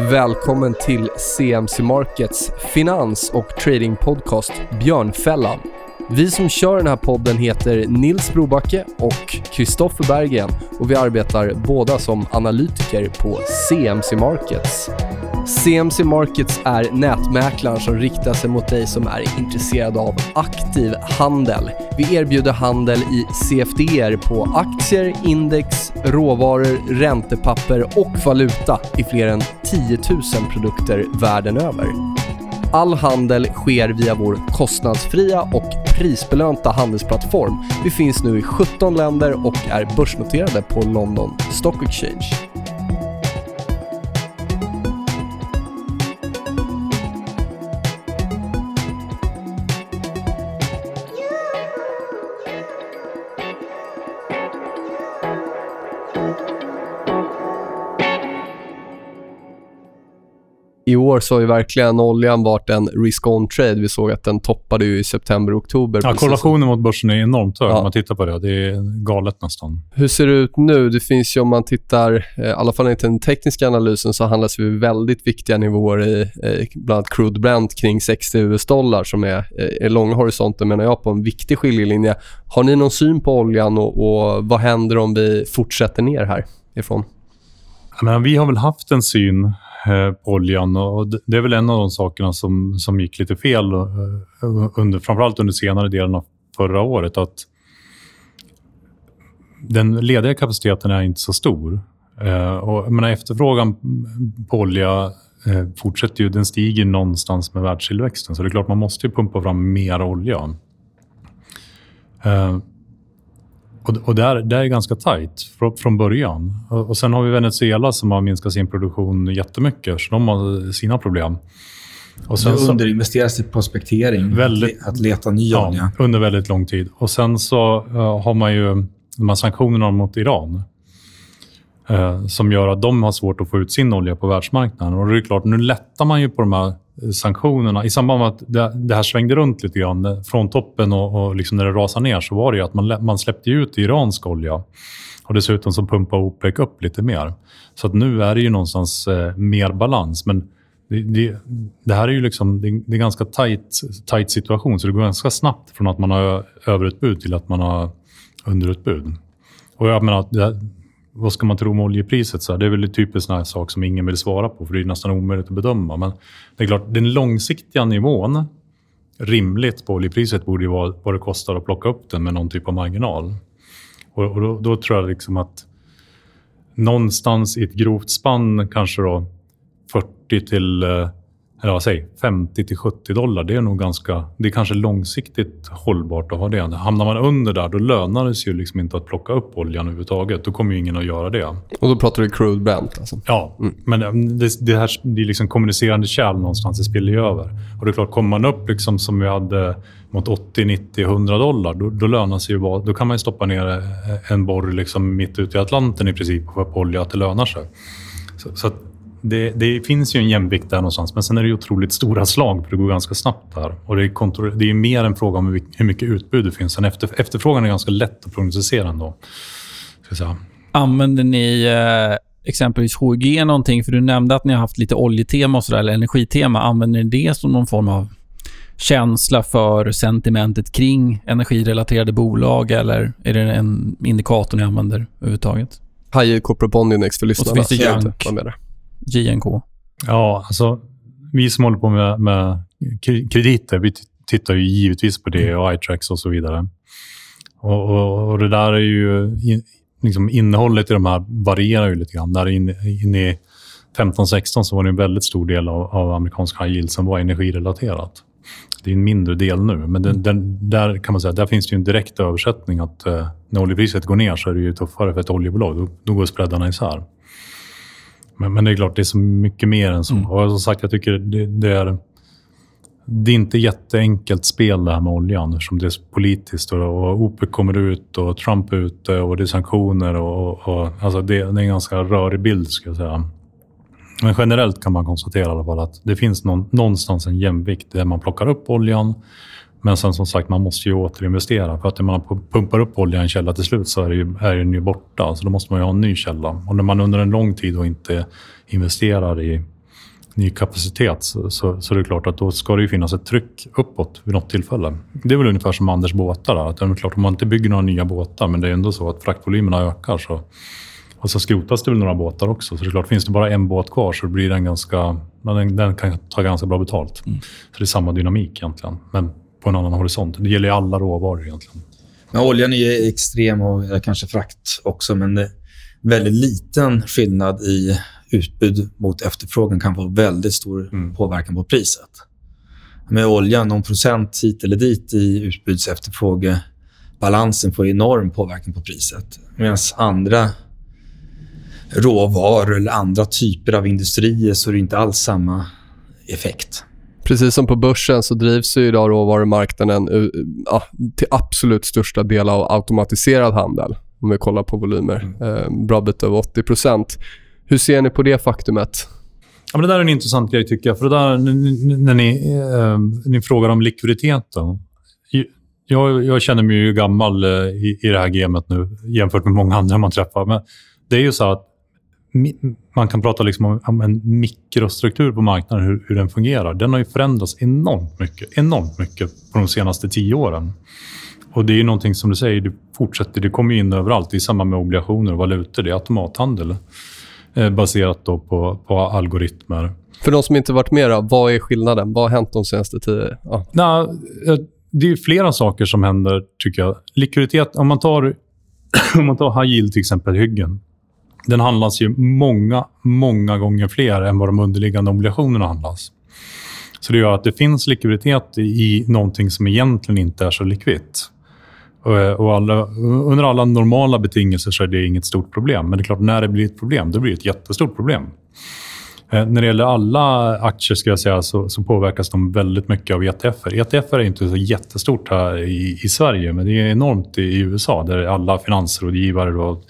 Välkommen till CMC Markets finans och tradingpodcast Björnfällan. Vi som kör den här podden heter Nils Brobacke och Kristoffer Berggren och vi arbetar båda som analytiker på CMC Markets. CMC Markets är nätmäklaren som riktar sig mot dig som är intresserad av aktiv handel. Vi erbjuder handel i CFDR på aktier, index, råvaror, räntepapper och valuta i fler än 10 000 produkter världen över. All handel sker via vår kostnadsfria och prisbelönta handelsplattform. Vi finns nu i 17 länder och är börsnoterade på London Stock Exchange. I år så har ju verkligen oljan varit en risk-on trade. Vi såg att den toppade i september oktober. Ja, korrelationen mot börsen är enormt hög ja. om man tittar på det. Det är galet nästan. Hur ser det ut nu? Det finns ju om man tittar, eh, i alla fall enligt den tekniska analysen, så handlas vi väldigt viktiga nivåer i eh, bland annat crude Brent kring 60 US-dollar som är, eh, är långa horisonter menar jag på en viktig skiljelinje. Har ni någon syn på oljan och, och vad händer om vi fortsätter ner härifrån? Men vi har väl haft en syn Eh, på oljan. Och det är väl en av de sakerna som, som gick lite fel, eh, under, framförallt under senare delen av förra året. att Den lediga kapaciteten är inte så stor. Eh, och, menar, efterfrågan på olja fortsätter ju, den stiger någonstans med världstillväxten. Så det är klart, man måste ju pumpa fram mer olja. Och, och det, är, det är ganska tajt från, från början. Och, och, Sen har vi Venezuela som har minskat sin produktion jättemycket, så de har sina problem. Och sen det underinvesteras i prospektering, väldigt, att leta ny ja, olja. under väldigt lång tid. Och Sen så uh, har man ju de här sanktionerna mot Iran uh, som gör att de har svårt att få ut sin olja på världsmarknaden. Och det är klart, nu lättar man ju på de här sanktionerna. I samband med att det, det, här svängde runt lite grann från toppen och, och liksom när det rasade ner så var det ju att man, man släppte ut iransk olja. Och dessutom så pumpade OPEC upp lite mer. Så att nu är det ju någonstans eh, mer balans. Men det, det, det, här är ju liksom, det, det är en ganska tajt, tajt situation, så det går ganska snabbt från att man har överutbud till att man har underutbud. Och jag menar, det, vad ska man tro om oljepriset? Så här, det är väl en typisk sån sak som ingen vill svara på, för det är nästan omöjligt att bedöma. Men det är klart, den långsiktiga nivån rimligt på oljepriset borde ju vara vad det kostar att plocka upp den med någon typ av marginal. Och, och då, då, tror jag liksom att någonstans i ett grovt spann, kanske då 40 till eh, eller vad säger 50 till 70 dollar, det är nog ganska, det är kanske långsiktigt hållbart att ha det. Hamnar man under där, då lönar det sig ju liksom inte att plocka upp oljan överhuvudtaget. Då kommer ju ingen att göra det. Och då pratar du crude Brent alltså? Ja, mm. men eh, det, det, här, det är liksom kommunicerande kärl någonstans, det spiller ju över. Och det är klart, kommer man upp liksom som vi hade mot 80, 90, 100 dollar, då, då lönar sig ju bara, Då kan man stoppa ner eh, en borr liksom mitt ute i Atlanten i princip och få upp olja, att det lönar sig. Så, så det, det, finns ju en jämvikt där någonstans, men sen är det otroligt stora slag, för det går ganska snabbt där. Och det, är det är mer en fråga om hur mycket utbud det finns. Sen efter, efterfrågan är ganska lätt att prognostisera ändå. Ska säga. Använder ni eh, exempelvis HG någonting? För du nämnde att ni har haft lite oljetema och så där, eller energitema. Använder ni det som någon form av känsla för sentimentet kring energirelaterade bolag eller är det en indikator ni använder överhuvudtaget? High Corporate Bond Index för lyssnarna. Och så finns det Jank. JNK? Ja, alltså vi som håller på med, med krediter, vi tittar ju givetvis på det och iTracks och så vidare. Och, och, och det där är ju... In, liksom innehållet i de här varierar ju lite grann. Där inne, inne i 15-16 så var det en väldigt stor del av, av amerikansk high yield som var energirelaterat. Det är en mindre del nu, men den, den, där kan man säga där finns det en direkt översättning att eh, när oljepriset går ner så är det ju tuffare för ett oljebolag. Då, då går spreadarna isär. Men, men det är klart, det är så mycket mer än så. Mm. Och som sagt, jag tycker det, det, är... Det är inte jätteenkelt spel det här med oljan eftersom det är politiskt. Och, och OPEC kommer ut och Trump är ute och det är sanktioner. Och, och, alltså det, det, är en ganska rörig bild, ska jag säga. Men generellt kan man konstatera i alla fall att det finns någon, någonstans en jämvikt där man plockar upp oljan men sen som sagt, man måste ju återinvestera. För att när man pumpar upp olja i en källa till slut så är, ju, är den ju borta. Så då måste man ju ha en ny källa. Och när man under en lång tid då inte investerar i, ny kapacitet så, så, så det är klart att då ska det ju finnas ett tryck uppåt vid något tillfälle. Det är väl ungefär som Anders båtar. Att det är klart, om man inte bygger några nya båtar, men det är ändå så att fraktvolymerna ökar, så, och så skrotas det väl några båtar också. Så det är klart, finns det bara en båt kvar så blir den ganska... Den, den kan ta ganska bra betalt. Mm. Så det är samma dynamik egentligen, men på en annan horisont. Det gäller ju alla råvaror egentligen. Men oljan är extrem och kanske frakt också, men det är väldigt liten skillnad i utbud mot efterfrågan kan få väldigt stor mm. påverkan på priset. Med olja, någon procent hit eller dit i utbuds-efterfrågebalansen får enorm påverkan på priset. Medan andra råvaror eller andra typer av industrier så är det inte alls samma effekt. Precis som på börsen så drivs ju idag råvarumarknaden ja, till absolut största del av automatiserad handel. Om vi kollar på volymer. Eh, bra bit över 80% Hur ser ni på det faktumet? Ja, men det där är en intressant grej, tycker jag. För det där, när ni, eh, ni frågar om likviditeten. Jag, jag känner mig ju gammal eh, i, i det här gamet nu jämfört med många andra man träffar. Men det är ju så att man kan prata liksom om, om, en mikrostruktur på marknaden, hur, hur, den fungerar. Den har ju förändrats enormt mycket, enormt mycket på de senaste tio åren. Och Det är ju någonting som du säger, det fortsätter. Det kommer in överallt i samband med obligationer och valutor. Det är automathandel eh, baserat då på, på algoritmer. För de som inte varit med, då, vad är skillnaden? Vad har hänt de senaste tio... Ja. Nah, det är flera saker som händer, tycker jag. Likviditet, om man tar, om man tar high yield till exempel, hyggen. Den handlas ju många, många gånger fler än vad de underliggande obligationerna handlas. Så det gör att det finns likviditet i någonting som egentligen inte är så likvitt. Eh, och alla, under alla normala betingelser så är det inget stort problem. Men det är klart, när det blir ett problem, då blir det ett jättestort problem. Eh, när det gäller alla aktier ska jag säga, så, så påverkas de väldigt mycket av ETFer. ETFer är inte så jättestort här i, i Sverige, men det är enormt i, i USA där alla finansrådgivare då,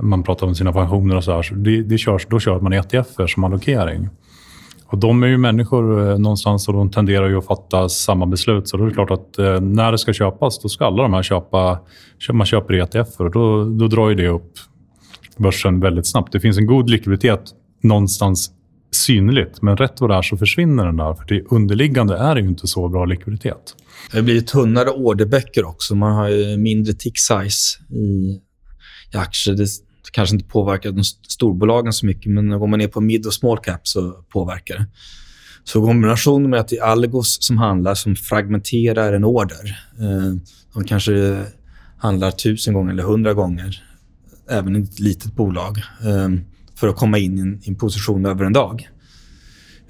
man pratar om sina pensioner och så här. Så det, det körs, då kör man ETFer som allokering. Och de är ju människor eh, någonstans och de tenderar ju att fatta samma beslut. Så då är det klart att eh, när det ska köpas, då ska alla de här köpa... Man köper ETFer och då, då drar ju det upp börsen väldigt snabbt. Det finns en god likviditet någonstans synligt, men rätt vad det är så försvinner den där. För det underliggande är ju inte så bra likviditet. Det blir tunnare orderböcker också. Man har ju mindre tick size i, i aktier. Det kanske inte påverkar de storbolagen så mycket, men går man ner på mid och small cap så påverkar det. Så kombinationen med att det är algos som handlar, som fragmenterar en order. Eh, de kanske handlar tusen gånger eller hundra gånger, även i ett litet bolag, eh, för att komma in i en, i en position över en dag.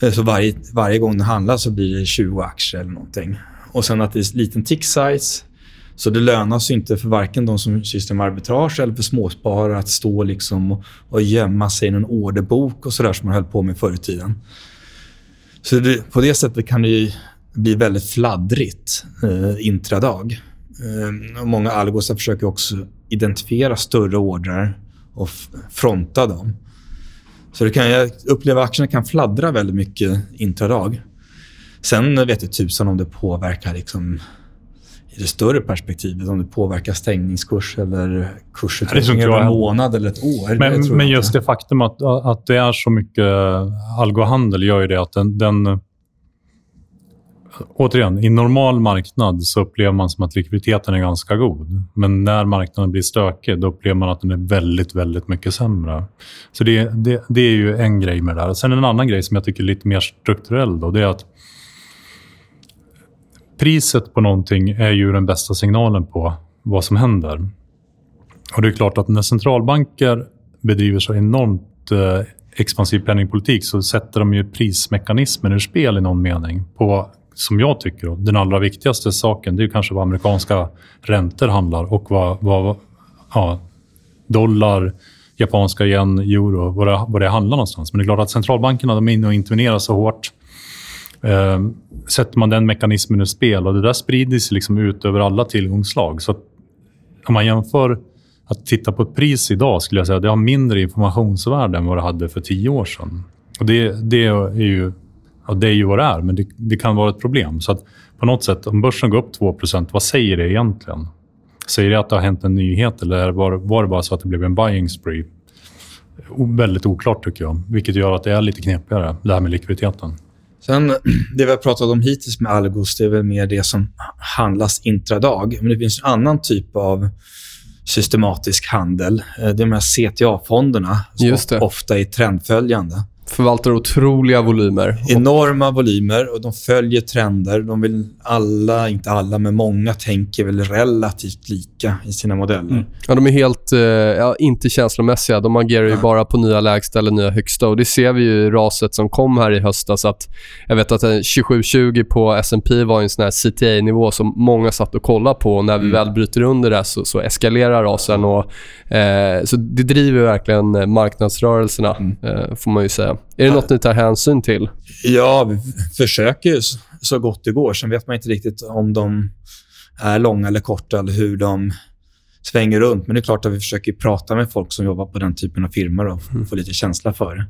Eh, så varje, varje gång det handlar så blir det 20 aktier eller någonting. Och sen att det är liten tick size så det lönar sig inte för varken de som sysslar med arbitrage eller för småsparare att stå liksom och, och gömma sig i någon orderbok och sådär som man höll på med förr i tiden. Så det, på det sättet kan det bli väldigt fladdrigt eh, intradag. Eh, och många algosar försöker också identifiera större ordrar och fronta dem. Så det kan, jag upplever att aktierna kan fladdra väldigt mycket intradag. Sen vet jag tusan om det påverkar liksom i det större perspektivet, om det påverkar stängningskurs eller kursutveckling över en månad eller ett år. Men, men just det faktum att, att det är så mycket algohandel gör ju det att den, den Återigen, i normal marknad så upplever man som att likviditeten är ganska god. Men när marknaden blir stökig, då upplever man att den är väldigt, väldigt mycket sämre. Så det, det, det är ju en grej med det där. Sen en annan grej som jag tycker är lite mer strukturell. Då, det är att priset på någonting är ju den bästa signalen på vad som händer. Och Det är klart att när centralbanker bedriver så enormt eh, expansiv penningpolitik så sätter de ju prismekanismen ur spel i någon mening på, som jag tycker, den allra viktigaste saken. Det är kanske vad amerikanska räntor handlar och vad, vad ja, dollar, japanska yen, euro, vad det, vad det handlar någonstans. Men det är klart att centralbankerna de är inne och intervenerar så hårt eh, sätter man den mekanismen ur spel och det där sprider sig liksom ut över alla tillgångsslag. Så om man jämför att titta på ett pris idag skulle jag säga att det har mindre informationsvärde än vad det hade för tio år sedan. Och det, det är ju ja, det är ju vad det är, men det, det, kan vara ett problem. Så att på något sätt, om börsen går upp 2% vad säger det egentligen? Säger det att det har hänt en nyhet eller var, var det bara så att det blev en buying spree? väldigt oklart tycker jag. Vilket gör att det är lite knepigare, det här med likviditeten. Sen, det vi har pratat om hittills med Algos, det är väl mer det som handlas intradag. Men det finns en annan typ av systematisk handel. Eh, det är de här CTA-fonderna som ofta är trendföljande förvaltar otroliga volymer. Enorma volymer och de följer trender. De vill alla, inte alla, men många tänker väl relativt lika i sina modeller. Mm. Ja, de är helt, eh, ja, inte känslomässiga. De agerar ju ja. bara på nya lägsta eller nya högsta. Och Det ser vi ju i raset som kom här i höstas. Att jag vet att 2720 på S&P var en sån här CTA-nivå som många satt och kollade på. Och när vi mm. väl bryter under det så, så eskalerar rasen. Och, eh, så det driver verkligen marknadsrörelserna, mm. eh, får man ju säga. Är det nåt ni tar hänsyn till? Ja, vi försöker ju så gott det går. Sen vet man inte riktigt om de är långa eller korta eller hur de svänger runt. Men det är klart att vi försöker prata med folk som jobbar på den typen av firmor och mm. få lite känsla för det.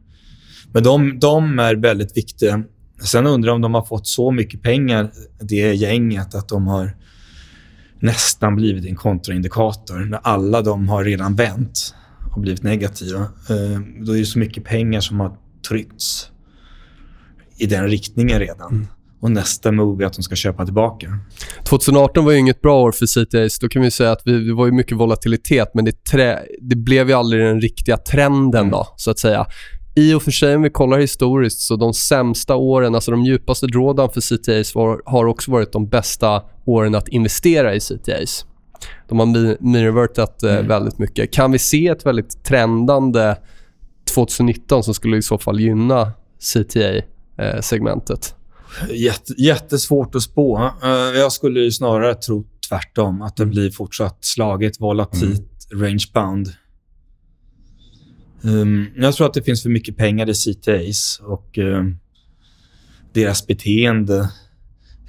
Men de, de är väldigt viktiga. Sen undrar jag om de har fått så mycket pengar, det gänget, att de har nästan blivit en kontraindikator. När alla de har redan vänt och blivit negativa. Eh, då är det så mycket pengar som har tryckts i den riktningen redan. Mm. Och nästa move är att de ska köpa tillbaka. 2018 var ju inget bra år för CTAs. Då kan vi säga att vi, det var ju mycket volatilitet, men det, trä, det blev ju aldrig den riktiga trenden mm. då, så att säga. I och för sig, om vi kollar historiskt, så de sämsta åren, alltså de djupaste drawdown för CTAs var, har också varit de bästa åren att investera i CTAs. De har mirrorvertat eh, mm. väldigt mycket. Kan vi se ett väldigt trendande 2019 som skulle i så fall gynna CTA-segmentet? Jätte, jättesvårt att spå. Eh, jag skulle snarare tro tvärtom. Att det blir fortsatt slaget, volatilt, mm. range-bound. Um, jag tror att det finns för mycket pengar i CTAs och um, deras beteende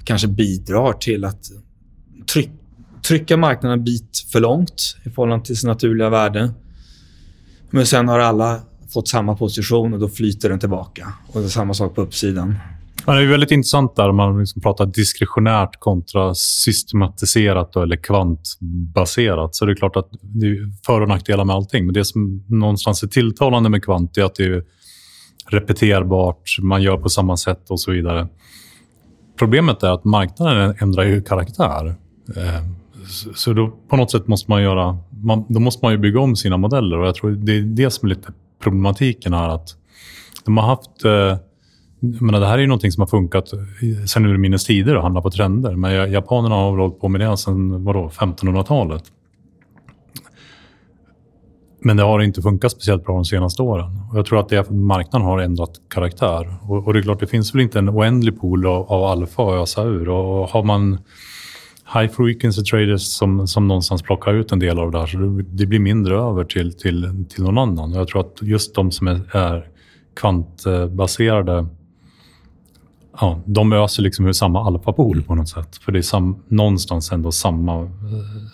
kanske bidrar till att tryck, trycka marknaden en bit för långt i förhållande till sin naturliga värde. Men sen har alla fått samma position och då flyter den tillbaka. Och det är samma sak på uppsidan. Ja, det är väldigt intressant där man liksom pratar diskretionärt kontra systematiserat eller kvantbaserat. Så det är klart att det är för och nackdelar med allting. Men det som någonstans är tilltalande med kvant är att det är repeterbart, man gör på samma sätt och så vidare. Problemet är att marknaden ändrar ju karaktär. Eh, så då på något sätt måste man göra... Man, då måste man ju bygga om sina modeller och jag tror det är det som är lite problematiken är att de har haft... Eh, jag menar, det här är ju någonting som har funkat sen urminnes tider att handla på trender. Men japanerna har hållit på med det sedan 1500-talet. Men det har inte funkat speciellt bra de senaste åren. Och jag tror att det marknaden har ändrat karaktär. Och, och, det är klart, det finns väl inte en oändlig pool av, av alfa att ösa ur. Och har man high frequency traders som, som någonstans plockar ut en del av det här. Så det, det blir mindre över till, till, till någon annan. Jag tror att just de som är, är kvantbaserade ja, de öser liksom ur samma alfapool på något sätt. För det är sam, någonstans ändå samma,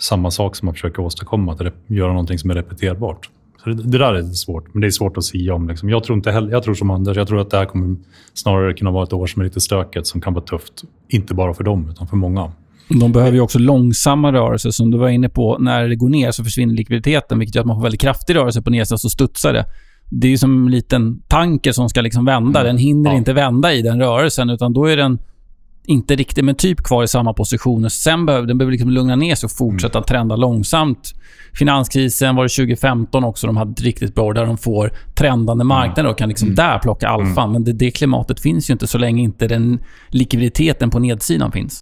samma sak som man försöker åstadkomma. Att göra någonting som är repeterbart. Så det, det, där är svårt, men det är svårt att säga om. Liksom. Jag, tror inte heller, jag tror som Anders, jag tror att det här kommer snarare kunna vara ett år som är lite stökigt, som kan vara tufft. Inte bara för dem, utan för många. De behöver ju också långsamma rörelser. Som du var inne på, när det går ner så försvinner likviditeten, vilket gör att man får väldigt kraftig rörelse på nedsidan, så studsar det. Det är som en liten tanker som ska liksom vända. Den hinner ja. inte vända i den rörelsen, utan då är den inte riktigt, men typ kvar i samma position. Sen behöver den behöver liksom lugna ner sig och fortsätta mm. trenda långsamt. Finanskrisen var det 2015 också. De hade ett riktigt bra där de får trendande marknader och kan liksom mm. där plocka alfa. Mm. Men det, det klimatet finns ju inte så länge inte den likviditeten på nedsidan finns.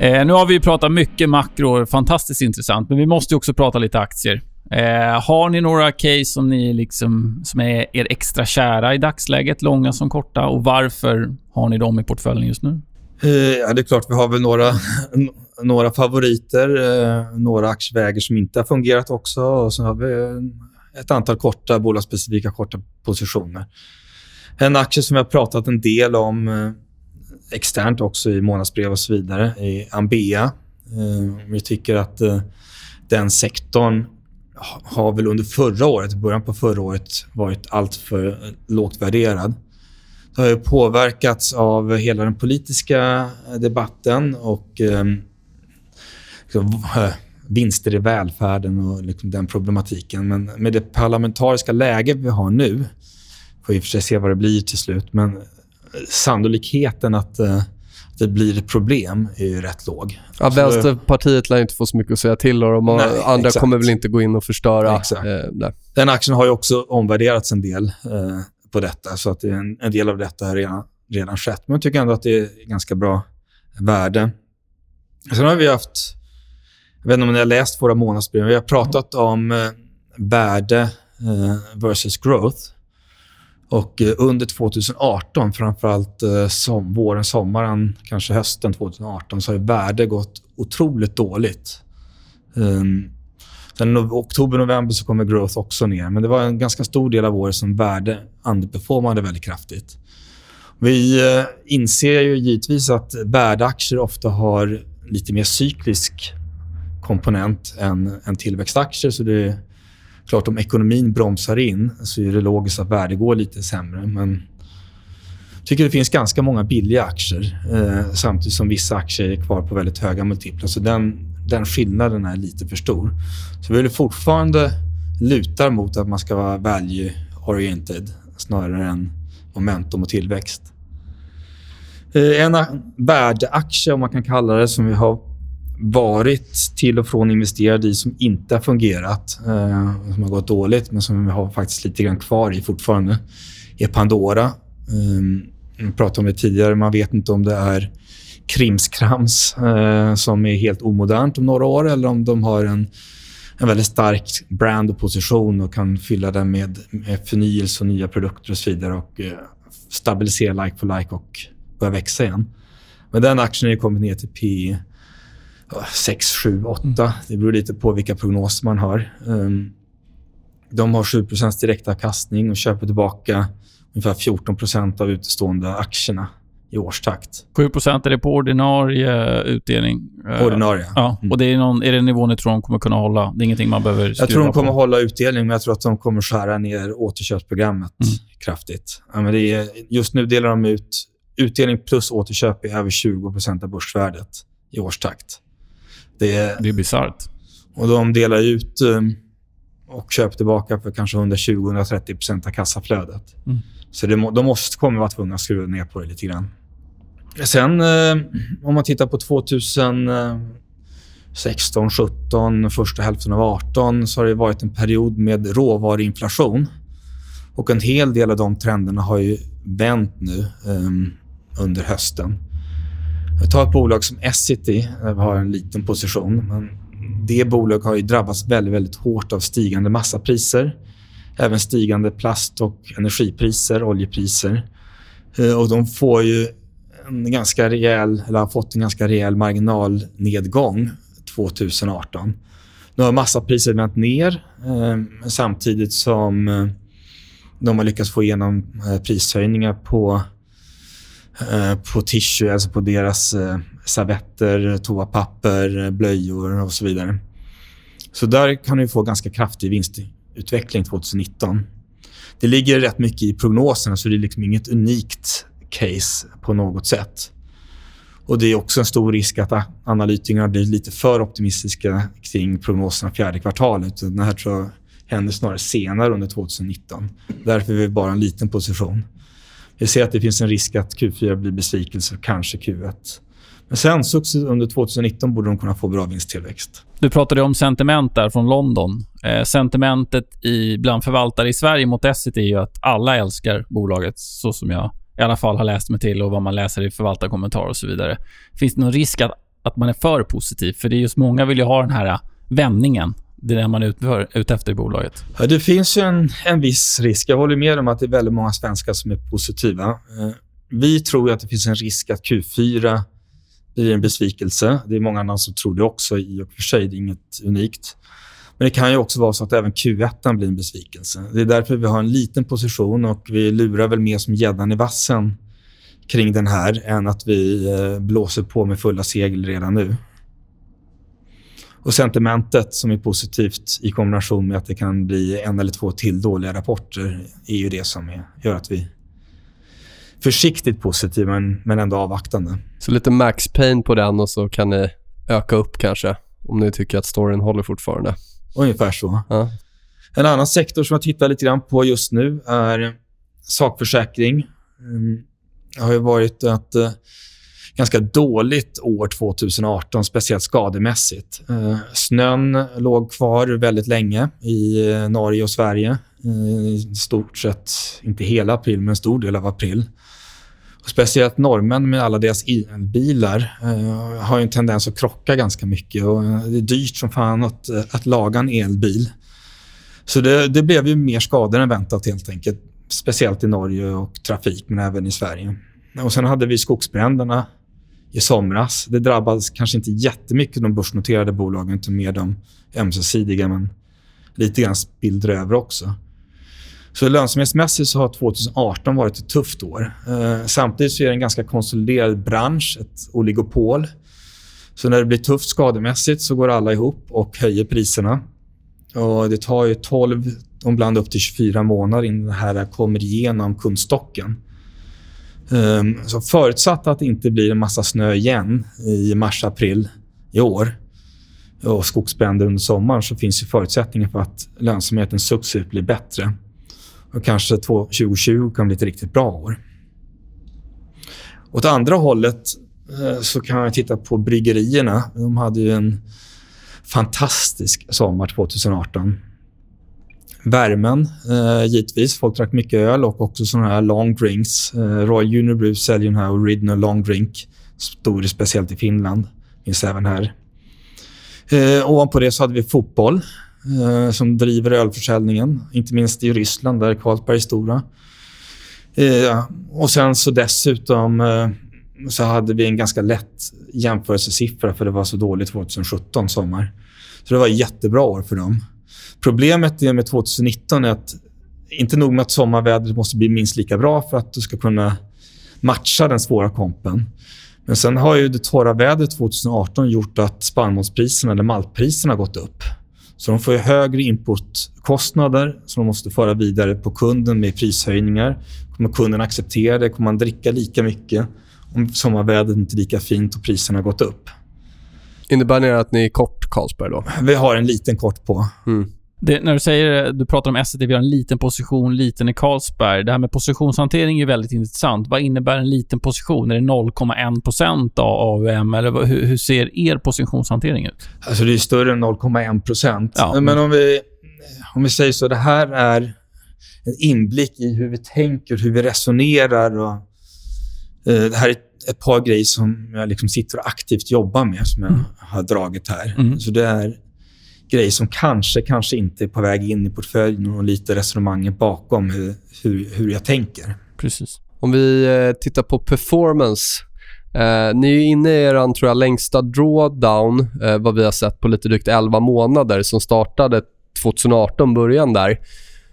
Eh, nu har vi pratat mycket makro, fantastiskt intressant, men vi måste också prata lite aktier. Eh, har ni några case som, ni liksom, som är er extra kära i dagsläget, långa som korta? Och varför har ni dem i portföljen just nu? Eh, ja, det är klart vi har väl några, några favoriter. Eh, några aktievägar som inte har fungerat också. Och sen har vi eh, ett antal korta, bolagsspecifika korta positioner. En aktie som vi har pratat en del om eh, externt också i månadsbrev och så vidare i Ambea. Eh, vi tycker att eh, den sektorn har väl under förra året, början på förra året, varit alltför lågt värderad. Det har ju påverkats av hela den politiska debatten och ehm, liksom, eh, liksom, vinster i välfärden och liksom den problematiken. Men med det parlamentariska läge vi har nu, får vi i och för sig se vad det blir till slut, men sannolikheten att eh, det blir problem är ju rätt låg. Ja, Vänsterpartiet lär inte få så mycket att säga till om Nej, andra exakt. kommer väl inte gå in och förstöra. Eh, Den aktien har ju också omvärderats en del eh, på detta, så att en, en, del av detta har redan, redan skett. Men jag tycker ändå att det är ganska bra värde. Sen har vi haft, jag vet inte om ni har läst våra månadsbrev, vi har pratat om eh, värde eh, versus growth. Och eh, under 2018, framförallt eh, som, våren, sommaren, kanske hösten 2018, så har värde gått otroligt dåligt. Um, sen oktober, november så kommer growth också ner. Men det var en ganska stor del av året som värde underperformade väldigt kraftigt. Vi eh, inser ju givetvis att värdeaktier ofta har lite mer cyklisk komponent än, än tillväxtaktier. Så det klart, om ekonomin bromsar in så är det logiskt att värde går lite sämre. Men jag tycker det finns ganska många billiga aktier eh, samtidigt som vissa aktier är kvar på väldigt höga multiplar. Så den, den skillnaden är lite för stor. Så vi vill fortfarande lutar mot att man ska vara value-oriented snarare än momentum och tillväxt. Eh, en värdeaktie, om man kan kalla det, som vi har varit till och från investerade i som inte har fungerat, eh, som har gått dåligt, men som vi har faktiskt lite grann kvar i fortfarande, är Pandora. Eh, vi pratade om det tidigare. Man vet inte om det är krimskrams eh, som är helt omodernt om några år eller om de har en, en väldigt stark brand och position och kan fylla den med, med förnyelse och nya produkter och så vidare och eh, stabilisera like for like och börja växa igen. Men den aktien har kommit ner till P 6, 7, 8. Det beror lite på vilka prognoser man har. Um, de har 7% direktavkastning och köper tillbaka ungefär 14% av utestående aktierna i årstakt. 7% är det på ordinarie utdelning? På ordinarie. Ja. Mm. Och det är, någon, är det nivån ni tror de kommer kunna hålla? Det är ingenting man behöver Jag tror de kommer på. hålla utdelning, men jag tror att de kommer skära ner återköpsprogrammet mm. kraftigt. Ja, men det är, just nu delar de ut utdelning plus återköp är över 20% av börsvärdet i årstakt. Det är, det är bisarrt. Och de delar ut um, och köper tillbaka för kanske 120-130% av kassaflödet. Mm. Så det, de måste kommer vara tvungna att skruva ner på det lite grann. Sen eh, om man tittar på 2016, 17, första hälften av 18 så har det varit en period med råvaruinflation. Och en hel del av de trenderna har ju vänt nu um, under hösten. Ta ett bolag som Essity. där vi har en liten position. Men det bolaget har ju drabbats väldigt, väldigt hårt av stigande massapriser. Även stigande plast och energipriser, oljepriser. Eh, och de får ju en ganska rejäl, eller har fått en ganska rejäl marginalnedgång 2018. Nu har massapriser vänt ner eh, samtidigt som eh, de har lyckats få igenom eh, prishöjningar på Eh, på tissue, alltså på deras eh, servetter, toapapper, blöjor och så vidare. Så där kan du få ganska kraftig vinstutveckling 2019. Det ligger rätt mycket i prognoserna, så det är liksom inget unikt case på något sätt. Och Det är också en stor risk att analytikerna blir lite för optimistiska kring prognoserna fjärde kvartalet. Det här tror jag händer snarare senare under 2019. Därför är vi bara en liten position. Vi ser att det finns en risk att Q4 blir besvikelse, kanske Q1. Men sen under 2019 borde de kunna få bra vinsttillväxt. Du pratade om sentiment där från London. Eh, sentimentet i, bland förvaltare i Sverige mot Essity är ju att alla älskar bolaget, så som jag i alla fall har läst mig till och vad man läser i förvaltarkommentarer och så vidare. Finns det någon risk att, att man är för positiv? För det är just många vill ju ha den här vändningen det är det man är ute efter i bolaget? Ja, det finns ju en, en viss risk. Jag håller med om att det är väldigt många svenskar som är positiva. Eh, vi tror att det finns en risk att Q4 blir en besvikelse. Det är många andra som tror det också i och för sig. Det är inget unikt. Men det kan ju också vara så att även Q1 blir en besvikelse. Det är därför vi har en liten position och vi lurar väl mer som gäddan i vassen kring den här än att vi eh, blåser på med fulla segel redan nu. Och sentimentet som är positivt i kombination med att det kan bli en eller två till dåliga rapporter är ju det som är, gör att vi försiktigt positiv, men, men ändå avvaktande. Så lite max pain på den och så kan ni öka upp kanske, om ni tycker att storyn håller fortfarande. Ungefär så. Ja. En annan sektor som jag tittar lite grann på just nu är sakförsäkring. Mm, Det har ju varit ett eh, ganska dåligt år 2018, speciellt skademässigt. Eh, Snön låg kvar väldigt länge i eh, Norge och Sverige. Eh, I stort sett, inte hela april, men en stor del av april. Och speciellt norrmän med alla deras elbilar eh, har ju en tendens att krocka ganska mycket. Och eh, det är dyrt som fan att, eh, att laga en elbil. Så det, det blev ju mer skador än väntat helt enkelt. Speciellt i Norge och trafik, men även i Sverige. Och Sen hade vi skogsbränderna i somras. Det drabbade kanske inte jättemycket de börsnoterade bolagen, utan mer de ömsesidiga, men lite grann spillde över också. Så lönsamhetsmässigt så har 2018 varit ett tufft år. Eh, samtidigt så är det en ganska konsoliderad bransch, ett oligopol. Så när det blir tufft skademässigt så går alla ihop och höjer priserna. Och det tar ju 12, ibland upp till 24 månader innan det här kommer igenom kundstocken. Ehm, så förutsatt att det inte blir en massa snö igen i mars-april i år och skogsbränder under sommaren så finns ju förutsättningar för att lönsamheten successivt blir bättre. Och kanske 2020 kan bli ett riktigt bra år. Åt andra hållet eh, så kan man titta på bryggerierna. De hade ju en fantastisk sommar 2018. Värmen, eh, givetvis. Folk drack mycket öl och också såna här long drinks. Eh, Royal Unibrew säljer den här Original Long Drink. Stor speciellt i Finland. Finns även här. Eh, ovanpå det så hade vi fotboll eh, som driver ölförsäljningen. Inte minst i Ryssland där Carlsberg är stora. Eh, och sen så dessutom eh, så hade vi en ganska lätt jämförelsesiffra för det var så dåligt 2017 sommar. Så det var ett jättebra år för dem. Problemet med 2019 är att inte nog med att sommarvädret måste bli minst lika bra för att du ska kunna matcha den svåra kompen. Men sen har ju det torra vädret 2018 gjort att spannmålspriserna eller maltpriserna gått upp. Så de får högre inputkostnader som de måste föra vidare på kunden med prishöjningar. Kommer kunden acceptera det? Kommer man dricka lika mycket om sommarvädret inte är lika fint och priserna har gått upp? Innebär det att ni är kort Carlsberg då? Vi har en liten kort på. Mm. Det, när du säger, du pratar om SET, vi har en liten position, liten i Carlsberg. Det här med positionshantering är väldigt intressant. Vad innebär en liten position? Är det 0,1 procent av AUM? Eller hur, hur ser er positionshantering ut? Alltså det är större än 0,1 procent. Ja. Men om vi, om vi säger så, det här är en inblick i hur vi tänker, hur vi resonerar. Och, eh, det här är ett, par grejer som jag liksom sitter och aktivt jobbar med, som jag har dragit här. Mm. Så det är grejer som kanske, kanske inte är på väg in i portföljen och lite resonemanget bakom hur, hur, hur jag tänker. Precis. Om vi eh, tittar på performance. Eh, ni är inne i er, tror jag, längsta drawdown, eh, vad vi har sett på lite drygt 11 månader, som startade 2018, början där.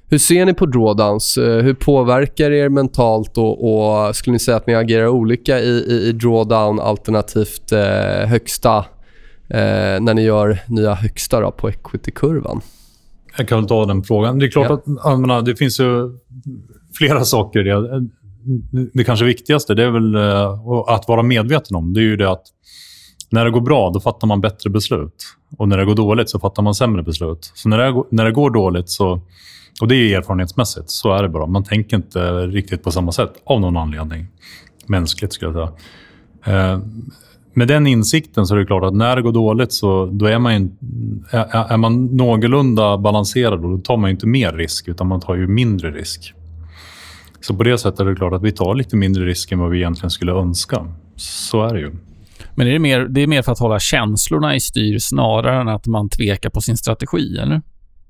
Hur ser ni på drawdowns? Eh, hur påverkar det er mentalt och, och skulle ni säga att ni agerar olika i, i, i drawdown alternativt eh, högsta eh, när ni gör nya högsta då, på equity-kurvan? Jag kan väl ta den frågan. Det är klart Ja. att menar, det finns ju flera saker. Det, det kanske viktigaste det är väl eh, att vara medveten om. Det är ju det att när det går bra, då fattar man bättre beslut. Och när det går dåligt så fattar man sämre beslut. Så när det, när det går dåligt så... Och det är erfarenhetsmässigt. Så är det bara. Man tänker inte riktigt på samma sätt av någon anledning. Mänskligt, skulle jag säga. Med den insikten så är det klart att när det går dåligt så då är man, ju, är, är man någorlunda balanserad och då tar man ju inte mer risk utan man tar ju mindre risk. Så på det sättet är det klart att vi tar lite mindre risk än vad vi egentligen skulle önska. Så är det ju. Men är det, mer, det är mer för att hålla känslorna i styr snarare än att man tvekar på sin strategi, eller?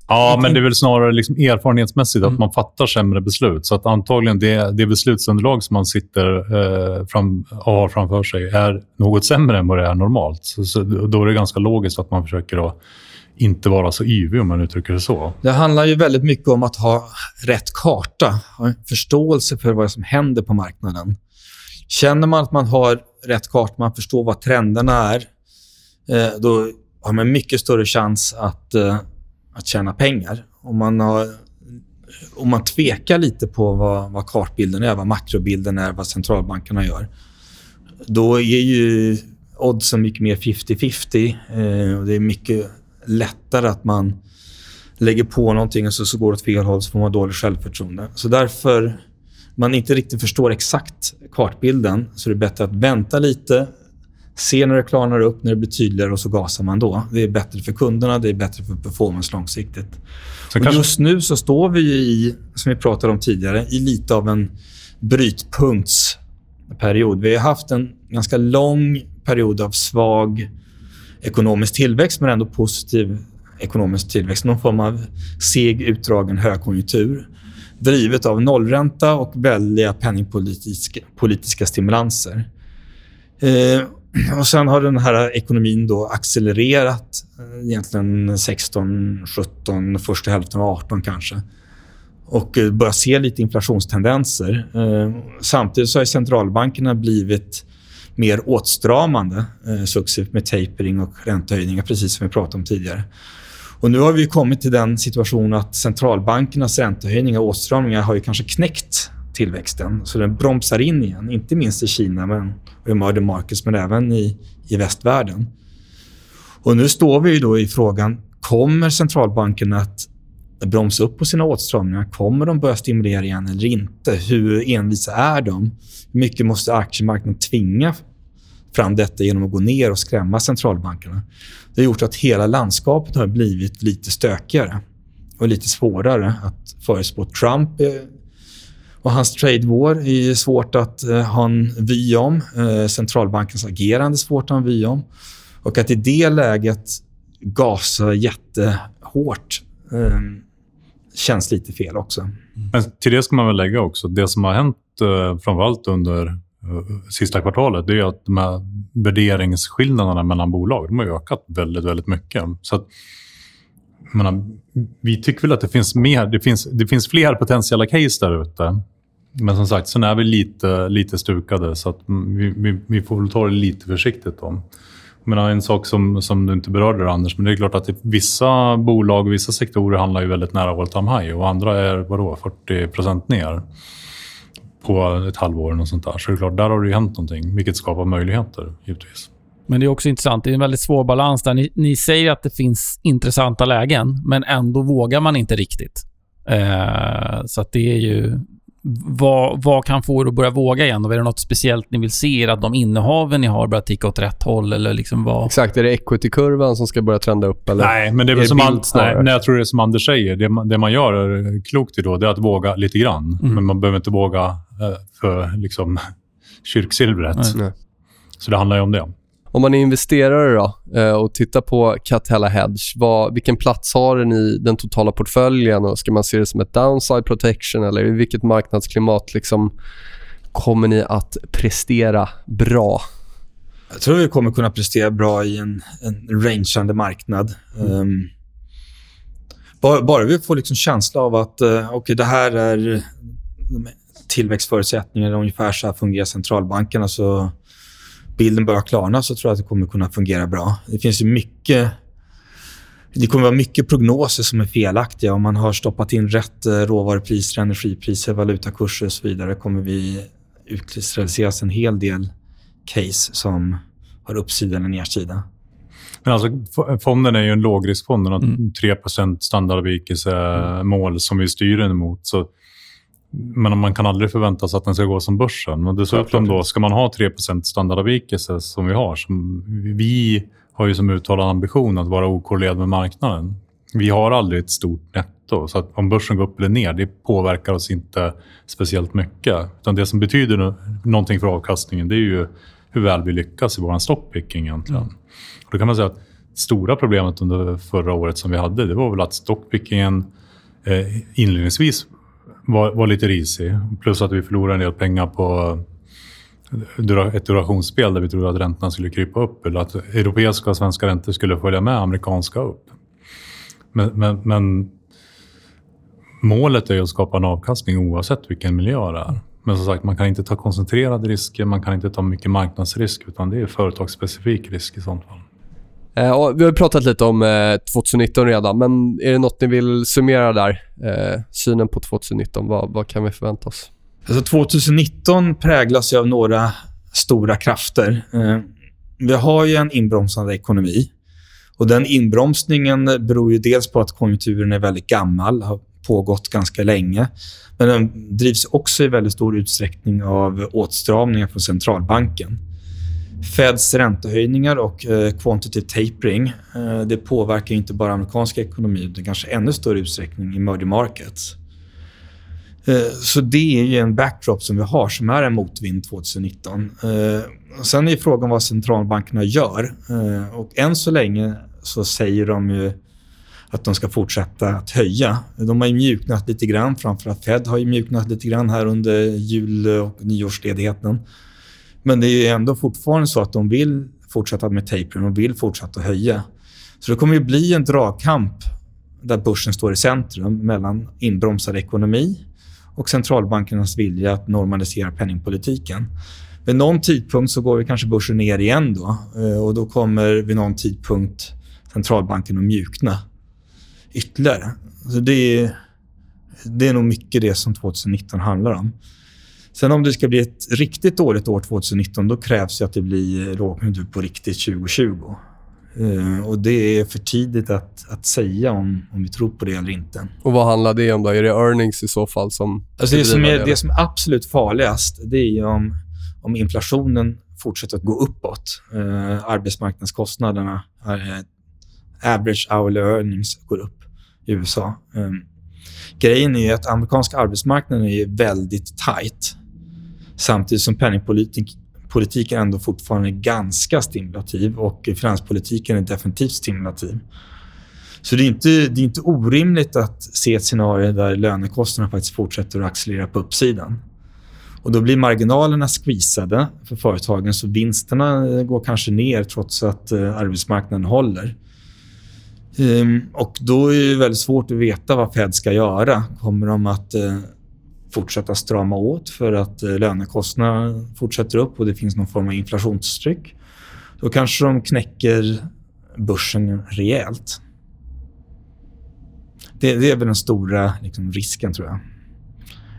Ja, men det är väl snarare liksom erfarenhetsmässigt Mm. att man fattar sämre beslut. Så att antagligen det, det beslutsunderlag som man sitter eh, fram, och har framför sig är något sämre än vad det är normalt. Så, så då är det ganska logiskt att man försöker att inte vara så yvig, om man uttrycker det så. Det handlar ju väldigt mycket om att ha rätt karta, ha en förståelse för vad som händer på marknaden. Känner man att man har rätt karta, man förstår vad trenderna är, eh, då har man mycket större chans att, eh, att tjäna pengar. Om man har om man tvekar lite på vad, vad kartbilden är, vad makrobilden är, vad centralbankerna gör, då är ju oddsen mycket mer 50-50. Eh, och det är mycket lättare att man lägger på någonting och så, så går det åt fel håll så får man dåligt självförtroende. Så därför man inte riktigt förstår exakt kartbilden så är det bättre att vänta lite, se när det klarnar upp, när det blir tydligare och så gasar man då. Det är bättre för kunderna, det är bättre för performance långsiktigt. Kanske... Just nu så står vi i, som vi pratade om tidigare, i lite av en brytpunktsperiod. Vi har haft en ganska lång period av svag ekonomisk tillväxt, men ändå positiv ekonomisk tillväxt. Någon form av seg, utdragen högkonjunktur drivet av nollränta och väldiga penningpolitiska politiska stimulanser. Eh, och Sen har den här ekonomin då accelererat eh, egentligen 16, 17, första hälften av 18 kanske och eh, börjar se lite inflationstendenser. Eh, samtidigt så har centralbankerna blivit mer åtstramande successivt med tapering och räntehöjningar, precis som vi pratade om tidigare. Och nu har vi kommit till den situationen att centralbankernas räntehöjningar och åtstramningar har ju kanske knäckt tillväxten. Så den bromsar in igen, inte minst i Kina men, och emerging markets, men även i, i västvärlden. Och nu står vi då i frågan, kommer centralbankerna att bromsa upp på sina åtstramningar? Kommer de börja stimulera igen eller inte? Hur envisa är de? Hur mycket måste aktiemarknaden tvinga fram detta genom att gå ner och skrämma centralbankerna? Det har gjort att hela landskapet har blivit lite stökigare och lite svårare att förutspå. Trump eh, och hans trade war är svårt att eh, ha en vy om. Eh, centralbankens agerande är svårt att ha en vy om. Och att i det läget gasa jättehårt eh, känns lite fel också. Mm. Men till det ska man väl lägga också, det som har hänt eh, framförallt under eh, sista kvartalet, det är att de här värderingsskillnaderna mellan bolag de har ökat väldigt, väldigt mycket. Så att, menar, vi tycker väl att det finns, mer, det finns, det finns fler potentiella case där ute. Men som sagt, sen är vi lite, lite stukade så att mm, vi, vi, vi får väl ta det lite försiktigt. Då. Men en sak som, som du inte berörde, Anders, men det är klart att vissa bolag och vissa sektorer handlar ju väldigt nära all time high och andra är vadå, 40% ner på ett halvår. Och sånt där. Så det är klart, där har det ju hänt någonting, vilket skapar möjligheter givetvis. Men det är också intressant. Det är en väldigt svår balans där. Ni, ni säger att det finns intressanta lägen, men ändå vågar man inte riktigt. Eh, så att det är ju vad, vad kan få er att börja våga igen? Och är det något speciellt ni vill se? Att de innehaven ni har börjar ticka åt rätt håll? Eller liksom vad? Exakt. Är det equity-kurvan som ska börja trenda upp? Eller? Nej, men det är väl som, an, nej, nej, jag tror det är som Anders säger. Det man, det man gör är klokt i då, det är att våga lite grann. Mm. Men man behöver inte våga eh, för liksom, kyrksilvret. Nej. Så det handlar ju om det. Om man är investerare då, eh, och tittar på Catella Hedge, vad, vilken plats har den i den totala portföljen? Och ska man se det som ett downside protection eller i vilket marknadsklimat liksom kommer ni att prestera bra? Jag tror vi kommer kunna prestera bra i en, en rangeande marknad. Ehm, mm. Um, bara, bara, vi får liksom känsla av att eh, uh, okay, det här är tillväxtförutsättningar, ungefär så här fungerar centralbankerna. Så bilden börjar klarna så tror jag att det kommer kunna fungera bra. Det finns ju mycket... Det kommer vara mycket prognoser som är felaktiga. Om man har stoppat in rätt eh, råvarupriser, energipriser, valutakurser och så vidare kommer vi utkristalliseras en hel del case som har uppsida eller nedsida. Men alltså, fonden är ju en lågriskfond. Den har mm. 3 standardavvikelsemål som vi styr den emot. Så men man kan aldrig förvänta sig att den ska gå som börsen. Men dessutom då, ska man ha 3% standardavvikelse som vi har, som vi har ju som uttalad ambition att vara okorrelerad med marknaden. Vi har aldrig ett stort netto, så att om börsen går upp eller ner, det påverkar oss inte speciellt mycket. Utan det som betyder någonting för avkastningen, det är ju hur väl vi lyckas i vår stockpicking egentligen. Mm. Och då kan man säga att stora problemet under förra året som vi hade, det var väl att stockpickingen eh, inledningsvis var, var lite risig. Plus att vi förlorade en del pengar på eh, ett durationsspel där vi trodde att räntorna skulle krypa upp eller att europeiska och svenska räntor skulle följa med amerikanska upp. Men, men, men målet är att skapa en avkastning oavsett vilken miljö det är. Men som sagt, man kan inte ta koncentrerade risker, man kan inte ta mycket marknadsrisk utan det är företagsspecifik risk i sånt fall. Eh, och vi har pratat lite om eh, 2019 redan, men är det något ni vill summera där? Eh, synen på 2019, vad, vad kan vi förvänta oss? Alltså 2019 präglas ju av några stora krafter. Eh, vi har ju en inbromsande ekonomi. Och Den inbromsningen beror ju dels på att konjunkturen är väldigt gammal, har pågått ganska länge. Men den drivs också i väldigt stor utsträckning av åtstramningar från centralbanken. Feds räntehöjningar och eh, quantitative tapering eh, det påverkar inte bara amerikanska ekonomi utan kanske ännu större utsträckning emerging markets. Eh, så det är ju en backdrop som vi har som är en motvind 2019. Sen är frågan vad centralbankerna gör. Och än så länge så säger de ju att de ska fortsätta att höja. De har ju mjuknat lite grann. Framförallt Fed har ju mjuknat lite grann här under jul och nyårsledigheten. Men det är ändå fortfarande så att de vill fortsätta med tapering och vill fortsätta höja. Så det kommer ju bli en dragkamp där börsen står i centrum mellan inbromsad ekonomi och centralbankernas vilja att normalisera penningpolitiken. Vid någon tidpunkt så går vi kanske börsen ner igen då eh, och då kommer vid någon tidpunkt centralbanken att mjukna ytterligare. Så det, är, det är nog mycket det som 2019 handlar om. Sen om det ska bli ett riktigt dåligt år 2019 då krävs det att det blir lågkonjunktur på riktigt 2020. Uh, och Det är för tidigt att, att säga om, om vi tror på det eller inte. Och Vad handlar det om? då? Är det earnings i så fall? som alltså det, som är, det som är absolut farligast det är om, om inflationen fortsätter att gå uppåt. Uh, arbetsmarknadskostnaderna, uh, average hourly earnings, går upp i USA. Um, grejen är att amerikanska arbetsmarknaden är väldigt tight samtidigt som penningpolitiken ändå fortfarande är ganska stimulativ och finanspolitiken är definitivt stimulativ. Så det är inte, det är inte orimligt att se ett scenario där lönekostnaderna faktiskt fortsätter att accelerera på uppsidan. Och Då blir marginalerna skvisade för företagen så vinsterna går kanske ner trots att eh, arbetsmarknaden håller. Um, och Då är det väldigt svårt att veta vad Fed ska göra. Kommer de att uh, fortsätta strama åt för att eh, lönekostnaderna fortsätter upp och det finns någon form av inflationstryck? Då kanske de knäcker börsen rejält. Det, det är väl den stora liksom, risken, tror jag.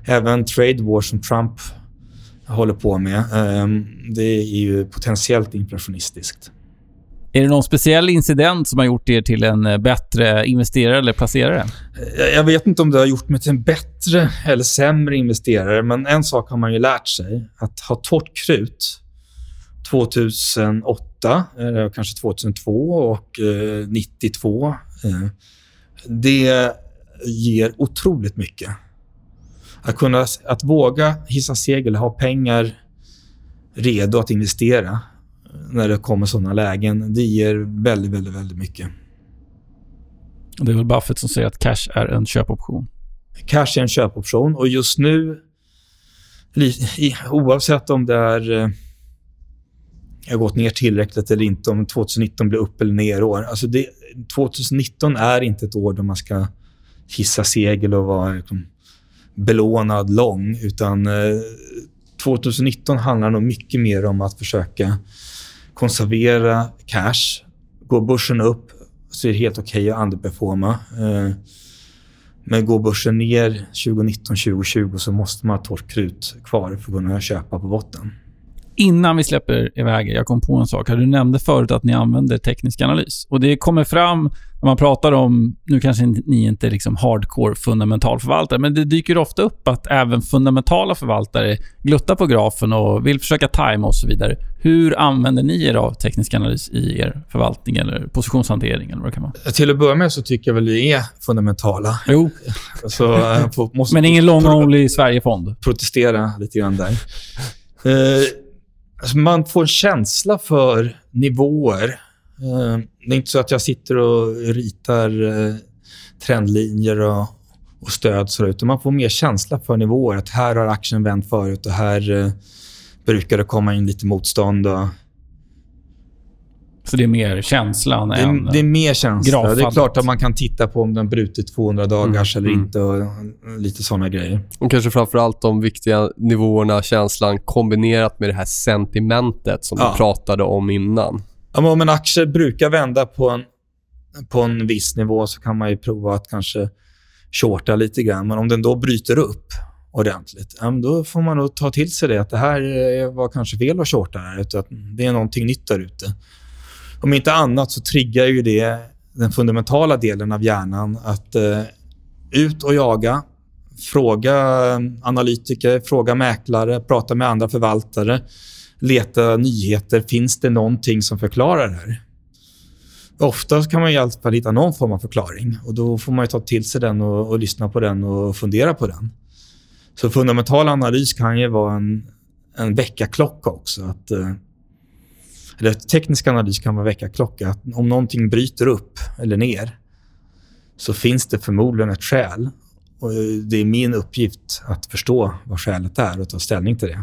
Även trade war som Trump håller på med, ehm, det är ju potentiellt inflationistiskt. Är det någon speciell incident som har gjort er till en eh, bättre investerare eller placerare? Jag vet inte om det har gjort mig till en bättre eller sämre investerare, men en sak har man ju lärt sig. Att ha torrt krut 2008, eller kanske 2002 och eh, 92, eh, det ger otroligt mycket. Att, kunna, att våga hissa segel, ha pengar redo att investera när det kommer såna lägen. Det ger väldigt, väldigt, väldigt mycket. Det är väl Buffett som säger att cash är en köpoption. Cash är en köpoption och just nu, oavsett om det är eh, har gått ner tillräckligt eller inte, om 2019 blir upp eller ner år. Alltså det, 2019 är inte ett år då man ska hissa segel och vara liksom, belånad lång, utan eh, 2019 handlar nog mycket mer om att försöka konservera cash. Går börsen upp så är det helt okej okay att underperforma. Eh, men går börsen ner 2019, 2020 så måste man ha torrt krut kvar för att kunna köpa på botten. Innan vi släpper iväg, jag kom på en sak. Du nämnde förut att ni använder teknisk analys. Och Det kommer fram när man pratar om, nu kanske ni inte är liksom hardcore fundamentalförvaltare, men det dyker ofta upp att även fundamentala förvaltare gluttar på grafen och vill försöka tajma och så vidare. Hur använder ni er av teknisk analys i er förvaltning eller positionshantering? Eller vad det kan vara? Till att börja med så tycker jag väl vi är fundamentala. Jo. så, äh, måste men ingen long-only Sverigefond? Protestera lite grann där. Alltså man får en känsla för nivåer eh, det är inte så att jag sitter och ritar eh, trendlinjer och, och stöd, så utan man får mer känsla för nivåer. Att här har aktien vänt förut och här eh, brukar det komma in lite motstånd. Och... Så det är mer känslan det är, än Det är mer känsla. Det är klart att man kan titta på om den brutit 200 dagars mm. eller mm. inte och lite såna grejer. Och kanske framförallt de viktiga nivåerna, känslan kombinerat med det här sentimentet som ja. du pratade om innan. Ja, men om en aktie brukar vända på en, på en viss nivå så kan man ju prova att kanske shorta lite grann. Men om den då bryter upp ordentligt, då får man nog ta till sig det. Att det här var kanske fel att shorta här. Utan att det är någonting nytt där ute. Om inte annat så triggar ju det den fundamentala delen av hjärnan att eh, ut och jaga, fråga analytiker, fråga mäklare, prata med andra förvaltare, leta nyheter. Finns det någonting som förklarar det här? Ofta kan man i alla fall hitta någon form av förklaring. och Då får man ta till sig den och, och lyssna på den och fundera på den. Så fundamental analys kan ju vara en, en väckarklocka också. Att, eh, eller teknisk analys kan vara väckarklocka. Att om någonting bryter upp eller ner så finns det förmodligen ett skäl. Och eh, det är min uppgift att förstå vad skälet är och ta ställning till det.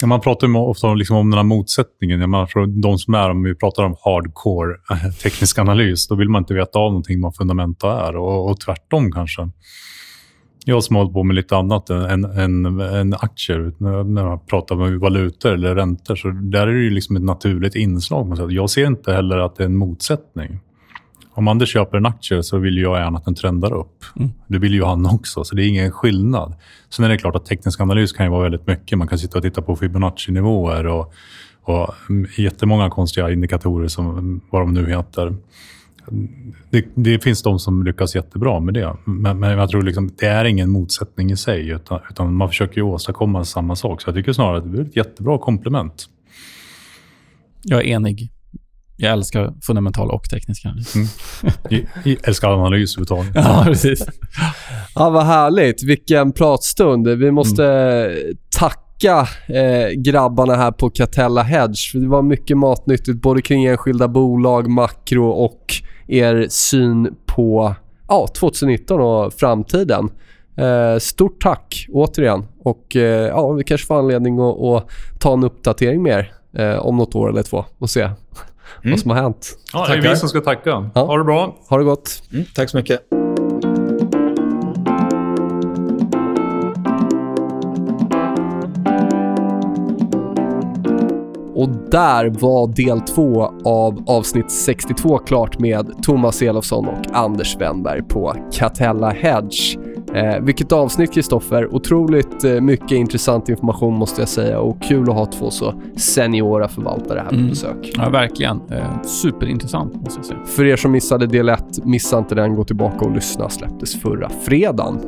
Ja, man pratar ju ofta liksom om den här motsättningen. Jag menar, de som är, om vi pratar om hardcore eh, teknisk analys, då vill man inte veta av någonting vad fundamenta är. Och, och tvärtom kanske. Jag som hållit på med lite annat än, än, än aktier, när man pratar om valutor eller räntor, så där är det ju liksom ett naturligt inslag. Jag ser inte heller att det är en motsättning. Om Anders köper en aktie så vill jag gärna att den trendar upp. Mm. Det vill ju han också, så det är ingen skillnad. Sen är det klart att teknisk analys kan ju vara väldigt mycket. Man kan sitta och titta på Fibonacci-nivåer och, och jättemånga konstiga indikatorer, som vad de nu heter. Det, det, finns de som lyckas jättebra med det. Men, men jag tror liksom, det är ingen motsättning i sig, utan, utan man försöker åstadkomma samma sak. Så jag tycker snarare att det är ett jättebra komplement. Jag är enig. Jag älskar fundamental och teknisk analys. Mm. Jag älskar analys överhuvudtaget. ja, precis. Ja, vad härligt. Vilken pratstund. Vi måste mm. tacka eh, grabbarna här på Catella Hedge. det var mycket matnyttigt både kring enskilda bolag, makro och er syn på ja, 2019 och framtiden. Eh, stort tack återigen. Och eh, ja, Vi kanske får anledning att, att ta en uppdatering mer eh, om något år eller två och se mm. vad som har hänt. Ja, det är vi som ska tacka. Ja. Ha det bra. Ha det gott. Mm, tack så mycket. Där var del två av avsnitt 62 klart med Thomas Elofsson och Anders Wennberg på Catella Hedge. Eh, vilket avsnitt Kristoffer. Otroligt eh, mycket intressant information måste jag säga och kul att ha två så seniora förvaltare här på mm. besök. Ja, verkligen. Eh, superintressant måste jag säga. För er som missade del 1, missa inte den. Gå tillbaka och lyssna. Släpptes förra fredagen.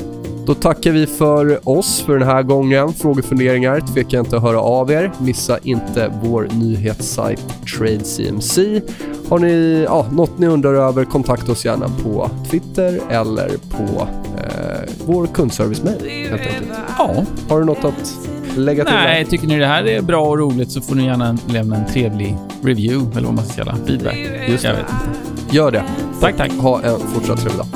Då tackar vi för oss för den här gången. Frågor och funderingar, tveka inte att höra av er. Missa inte vår nyhetssajt TradeCMC. Har ni ja, något ni undrar över, kontakta oss gärna på Twitter eller på eh, vår kundservice-mail helt enkelt. Ja. Har du något att lägga till? Nej, där? tycker ni det här är bra och roligt så får ni gärna lämna en trevlig review eller vad man ska kalla feedback. Just Jag det. vet inte. Gör det. Tack, tack. Ha en fortsatt trevlig dag.